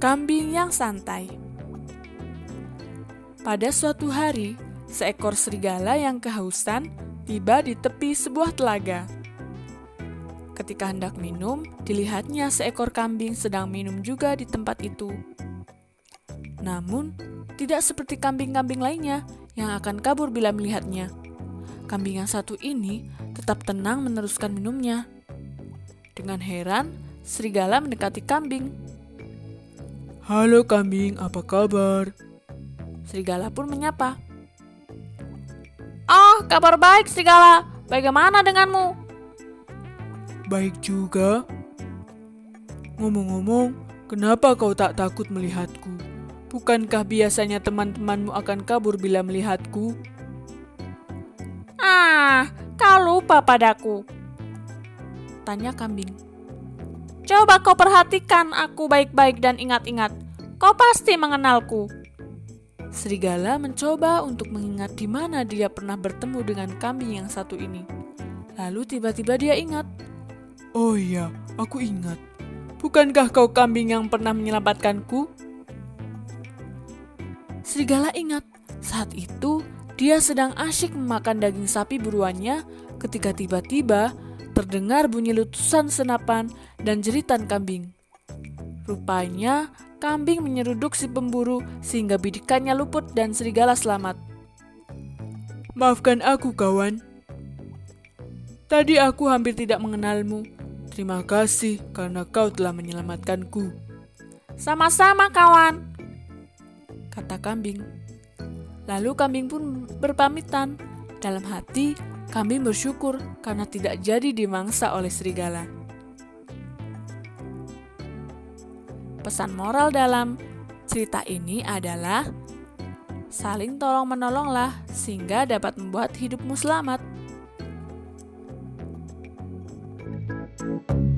Kambing yang santai. Pada suatu hari, seekor serigala yang kehausan tiba di tepi sebuah telaga. Ketika hendak minum, dilihatnya seekor kambing sedang minum juga di tempat itu. Namun, tidak seperti kambing-kambing lainnya yang akan kabur bila melihatnya. Kambing yang satu ini tetap tenang meneruskan minumnya. Dengan heran, serigala mendekati kambing. Halo kambing, apa kabar? Serigala pun menyapa. Oh, kabar baik serigala. Bagaimana denganmu? Baik juga. Ngomong-ngomong, kenapa kau tak takut melihatku? Bukankah biasanya teman-temanmu akan kabur bila melihatku? Ah, kau lupa padaku. Tanya kambing. Coba kau perhatikan aku baik-baik dan ingat-ingat. Kau pasti mengenalku. Serigala mencoba untuk mengingat di mana dia pernah bertemu dengan kambing yang satu ini. Lalu tiba-tiba dia ingat. Oh iya, aku ingat. Bukankah kau kambing yang pernah menyelamatkanku? Serigala ingat, saat itu dia sedang asyik memakan daging sapi buruannya ketika tiba-tiba terdengar bunyi lutusan senapan dan jeritan kambing. Rupanya, kambing menyeruduk si pemburu sehingga bidikannya luput dan serigala selamat. Maafkan aku, kawan. Tadi aku hampir tidak mengenalmu. Terima kasih karena kau telah menyelamatkanku. Sama-sama, kawan, kata kambing. Lalu kambing pun berpamitan. Dalam hati, kambing bersyukur karena tidak jadi dimangsa oleh serigala. Pesan moral dalam cerita ini adalah saling tolong-menolonglah sehingga dapat membuat hidupmu selamat. thank you